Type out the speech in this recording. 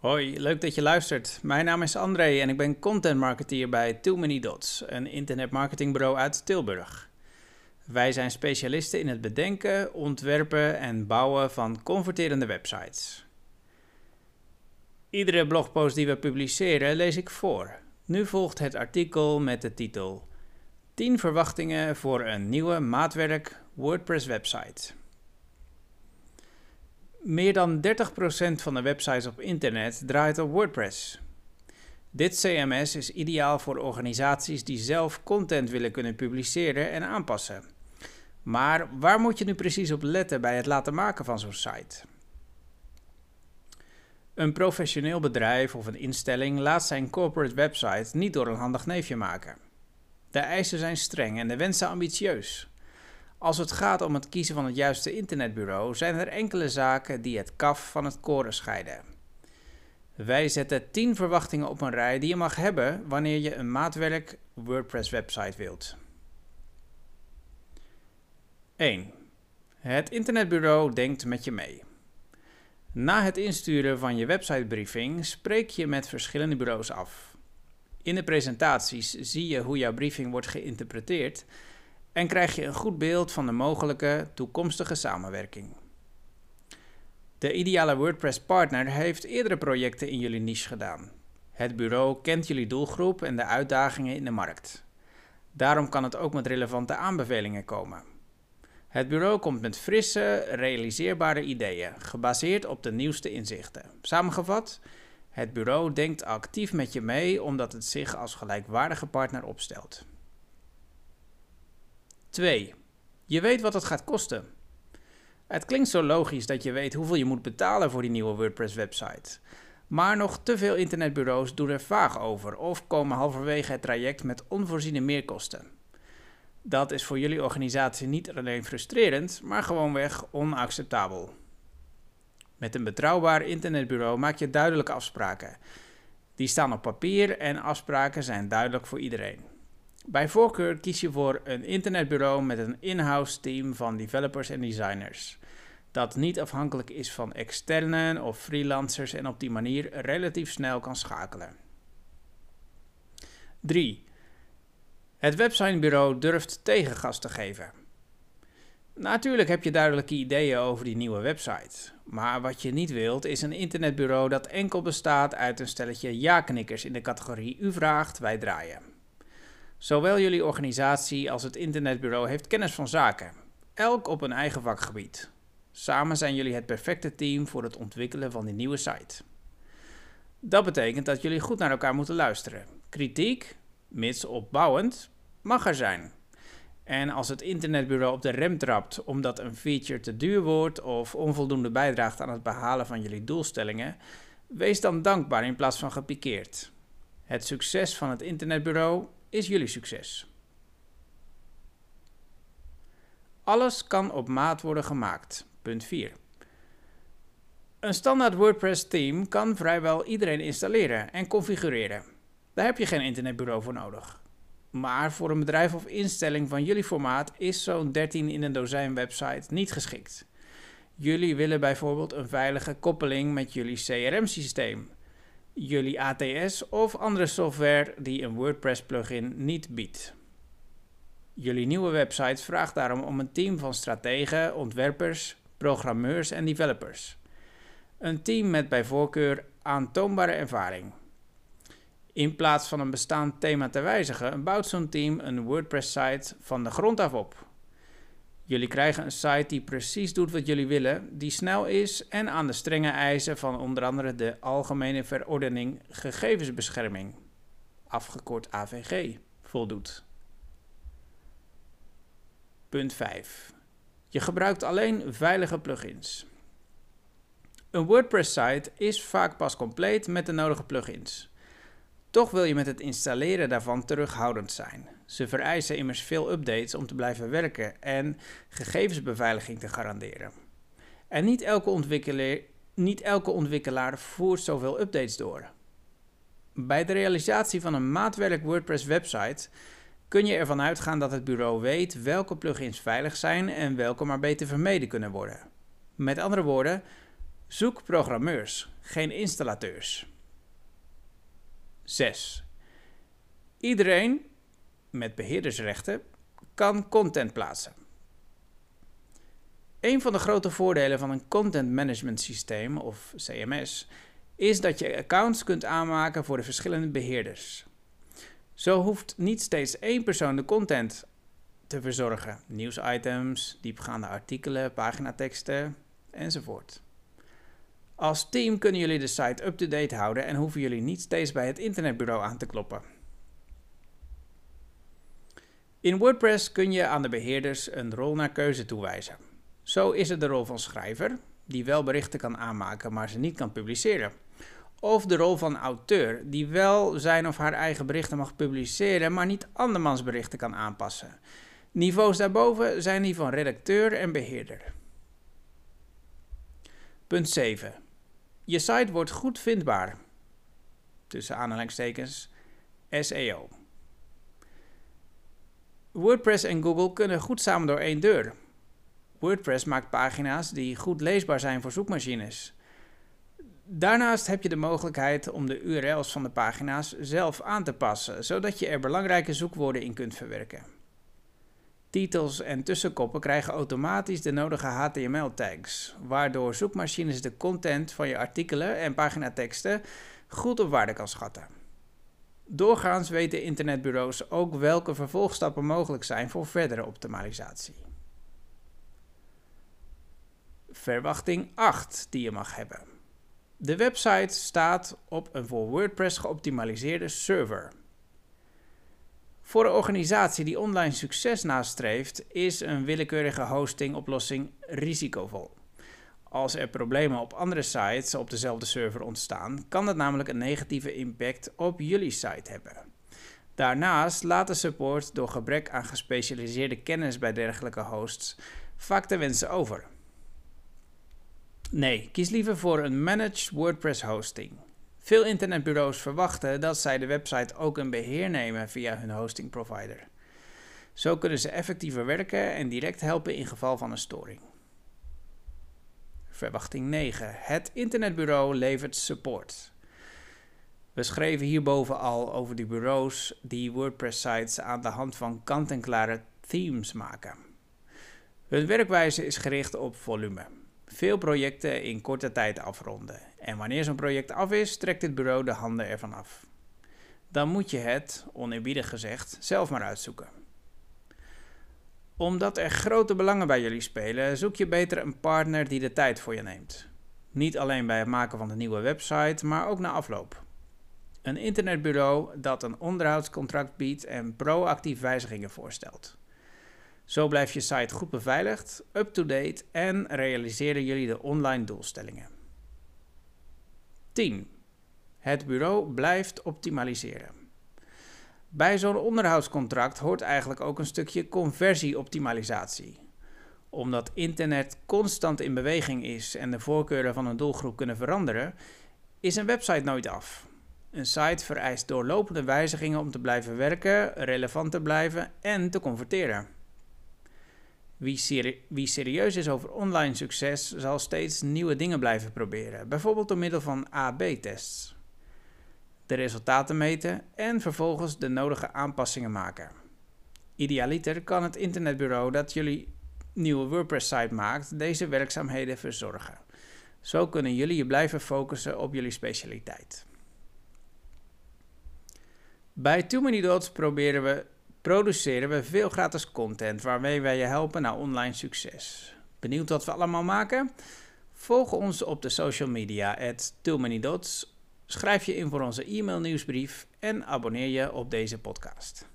Hoi, leuk dat je luistert. Mijn naam is André en ik ben content marketeer bij Too Many Dots, een internetmarketingbureau uit Tilburg. Wij zijn specialisten in het bedenken, ontwerpen en bouwen van converterende websites. Iedere blogpost die we publiceren lees ik voor. Nu volgt het artikel met de titel 10 verwachtingen voor een nieuwe maatwerk WordPress website. Meer dan 30% van de websites op internet draait op WordPress. Dit CMS is ideaal voor organisaties die zelf content willen kunnen publiceren en aanpassen. Maar waar moet je nu precies op letten bij het laten maken van zo'n site? Een professioneel bedrijf of een instelling laat zijn corporate website niet door een handig neefje maken. De eisen zijn streng en de wensen ambitieus. Als het gaat om het kiezen van het juiste internetbureau, zijn er enkele zaken die het kaf van het koren scheiden. Wij zetten 10 verwachtingen op een rij die je mag hebben wanneer je een maatwerk WordPress website wilt. 1. Het internetbureau denkt met je mee. Na het insturen van je websitebriefing spreek je met verschillende bureaus af. In de presentaties zie je hoe jouw briefing wordt geïnterpreteerd en krijg je een goed beeld van de mogelijke toekomstige samenwerking. De ideale WordPress-partner heeft eerdere projecten in jullie niche gedaan. Het bureau kent jullie doelgroep en de uitdagingen in de markt. Daarom kan het ook met relevante aanbevelingen komen. Het bureau komt met frisse, realiseerbare ideeën, gebaseerd op de nieuwste inzichten. Samengevat, het bureau denkt actief met je mee omdat het zich als gelijkwaardige partner opstelt. 2. Je weet wat het gaat kosten. Het klinkt zo logisch dat je weet hoeveel je moet betalen voor die nieuwe WordPress-website. Maar nog te veel internetbureaus doen er vaag over of komen halverwege het traject met onvoorziene meerkosten. Dat is voor jullie organisatie niet alleen frustrerend, maar gewoonweg onacceptabel. Met een betrouwbaar internetbureau maak je duidelijke afspraken. Die staan op papier en afspraken zijn duidelijk voor iedereen. Bij voorkeur kies je voor een internetbureau met een in-house team van developers en designers. Dat niet afhankelijk is van externen of freelancers en op die manier relatief snel kan schakelen. 3. Het websitebureau durft tegengas te geven. Natuurlijk heb je duidelijke ideeën over die nieuwe website. Maar wat je niet wilt is een internetbureau dat enkel bestaat uit een stelletje ja-knikkers in de categorie U vraagt, wij draaien. Zowel jullie organisatie als het internetbureau heeft kennis van zaken, elk op een eigen vakgebied. Samen zijn jullie het perfecte team voor het ontwikkelen van die nieuwe site. Dat betekent dat jullie goed naar elkaar moeten luisteren. Kritiek, mits opbouwend, mag er zijn. En als het internetbureau op de rem trapt omdat een feature te duur wordt of onvoldoende bijdraagt aan het behalen van jullie doelstellingen, wees dan dankbaar in plaats van gepikeerd. Het succes van het internetbureau is jullie succes. Alles kan op maat worden gemaakt. Punt 4. Een standaard WordPress theme kan vrijwel iedereen installeren en configureren. Daar heb je geen internetbureau voor nodig. Maar voor een bedrijf of instelling van jullie formaat is zo'n 13 in een dozijn website niet geschikt. Jullie willen bijvoorbeeld een veilige koppeling met jullie CRM-systeem jullie ATS of andere software die een WordPress plugin niet biedt. Jullie nieuwe website vraagt daarom om een team van strategen, ontwerpers, programmeurs en developers. Een team met bij voorkeur aantoonbare ervaring. In plaats van een bestaand thema te wijzigen, bouwt zo'n team een WordPress-site van de grond af op. Jullie krijgen een site die precies doet wat jullie willen, die snel is en aan de strenge eisen van onder andere de Algemene Verordening Gegevensbescherming, afgekort AVG, voldoet. Punt 5. Je gebruikt alleen veilige plugins. Een WordPress-site is vaak pas compleet met de nodige plugins. Toch wil je met het installeren daarvan terughoudend zijn. Ze vereisen immers veel updates om te blijven werken en gegevensbeveiliging te garanderen. En niet elke, ontwikkelaar, niet elke ontwikkelaar voert zoveel updates door. Bij de realisatie van een maatwerk WordPress website kun je ervan uitgaan dat het bureau weet welke plugins veilig zijn en welke maar beter vermeden kunnen worden. Met andere woorden, Zoek programmeurs, geen installateurs. 6. Iedereen met beheerdersrechten kan content plaatsen. Een van de grote voordelen van een content management systeem of CMS is dat je accounts kunt aanmaken voor de verschillende beheerders. Zo hoeft niet steeds één persoon de content te verzorgen: nieuwsitems, diepgaande artikelen, paginateksten enzovoort. Als team kunnen jullie de site up-to-date houden en hoeven jullie niet steeds bij het internetbureau aan te kloppen. In WordPress kun je aan de beheerders een rol naar keuze toewijzen. Zo is het de rol van schrijver, die wel berichten kan aanmaken, maar ze niet kan publiceren. Of de rol van auteur, die wel zijn of haar eigen berichten mag publiceren, maar niet andermans berichten kan aanpassen. Niveaus daarboven zijn die van redacteur en beheerder. Punt 7. Je site wordt goed vindbaar. Tussen aanhalingstekens SEO. WordPress en Google kunnen goed samen door één deur. WordPress maakt pagina's die goed leesbaar zijn voor zoekmachines. Daarnaast heb je de mogelijkheid om de URL's van de pagina's zelf aan te passen, zodat je er belangrijke zoekwoorden in kunt verwerken. Titels en tussenkoppen krijgen automatisch de nodige HTML-tags, waardoor zoekmachines de content van je artikelen en paginateksten goed op waarde kan schatten. Doorgaans weten internetbureaus ook welke vervolgstappen mogelijk zijn voor verdere optimalisatie. Verwachting 8 die je mag hebben. De website staat op een voor WordPress geoptimaliseerde server. Voor een organisatie die online succes nastreeft, is een willekeurige hostingoplossing risicovol. Als er problemen op andere sites op dezelfde server ontstaan, kan dat namelijk een negatieve impact op jullie site hebben. Daarnaast laat de support door gebrek aan gespecialiseerde kennis bij dergelijke hosts vaak de wensen over. Nee, kies liever voor een managed WordPress hosting. Veel internetbureaus verwachten dat zij de website ook een beheer nemen via hun hosting provider. Zo kunnen ze effectiever werken en direct helpen in geval van een storing. Verwachting 9. Het internetbureau levert support. We schreven hierboven al over die bureaus die WordPress-sites aan de hand van kant-en-klare themes maken. Hun werkwijze is gericht op volume. Veel projecten in korte tijd afronden. En wanneer zo'n project af is, trekt het bureau de handen ervan af. Dan moet je het, oneerbiedig gezegd, zelf maar uitzoeken. Omdat er grote belangen bij jullie spelen, zoek je beter een partner die de tijd voor je neemt. Niet alleen bij het maken van de nieuwe website, maar ook na afloop. Een internetbureau dat een onderhoudscontract biedt en proactief wijzigingen voorstelt. Zo blijft je site goed beveiligd, up-to-date en realiseren jullie de online doelstellingen. 10. Het bureau blijft optimaliseren. Bij zo'n onderhoudscontract hoort eigenlijk ook een stukje conversieoptimalisatie. Omdat internet constant in beweging is en de voorkeuren van een doelgroep kunnen veranderen, is een website nooit af. Een site vereist doorlopende wijzigingen om te blijven werken, relevant te blijven en te converteren. Wie, serieus is over online succes, zal steeds nieuwe dingen blijven proberen, bijvoorbeeld door middel van AB-tests. De resultaten meten en vervolgens de nodige aanpassingen maken. Idealiter kan het internetbureau dat jullie nieuwe WordPress-site maakt deze werkzaamheden verzorgen. Zo kunnen jullie je blijven focussen op jullie specialiteit. Bij Too Many Dots proberen we produceren we veel gratis content waarmee wij je helpen naar online succes. Benieuwd wat we allemaal maken? Volg ons op de social media at Dots. Schrijf je in voor onze e-mail nieuwsbrief en abonneer je op deze podcast.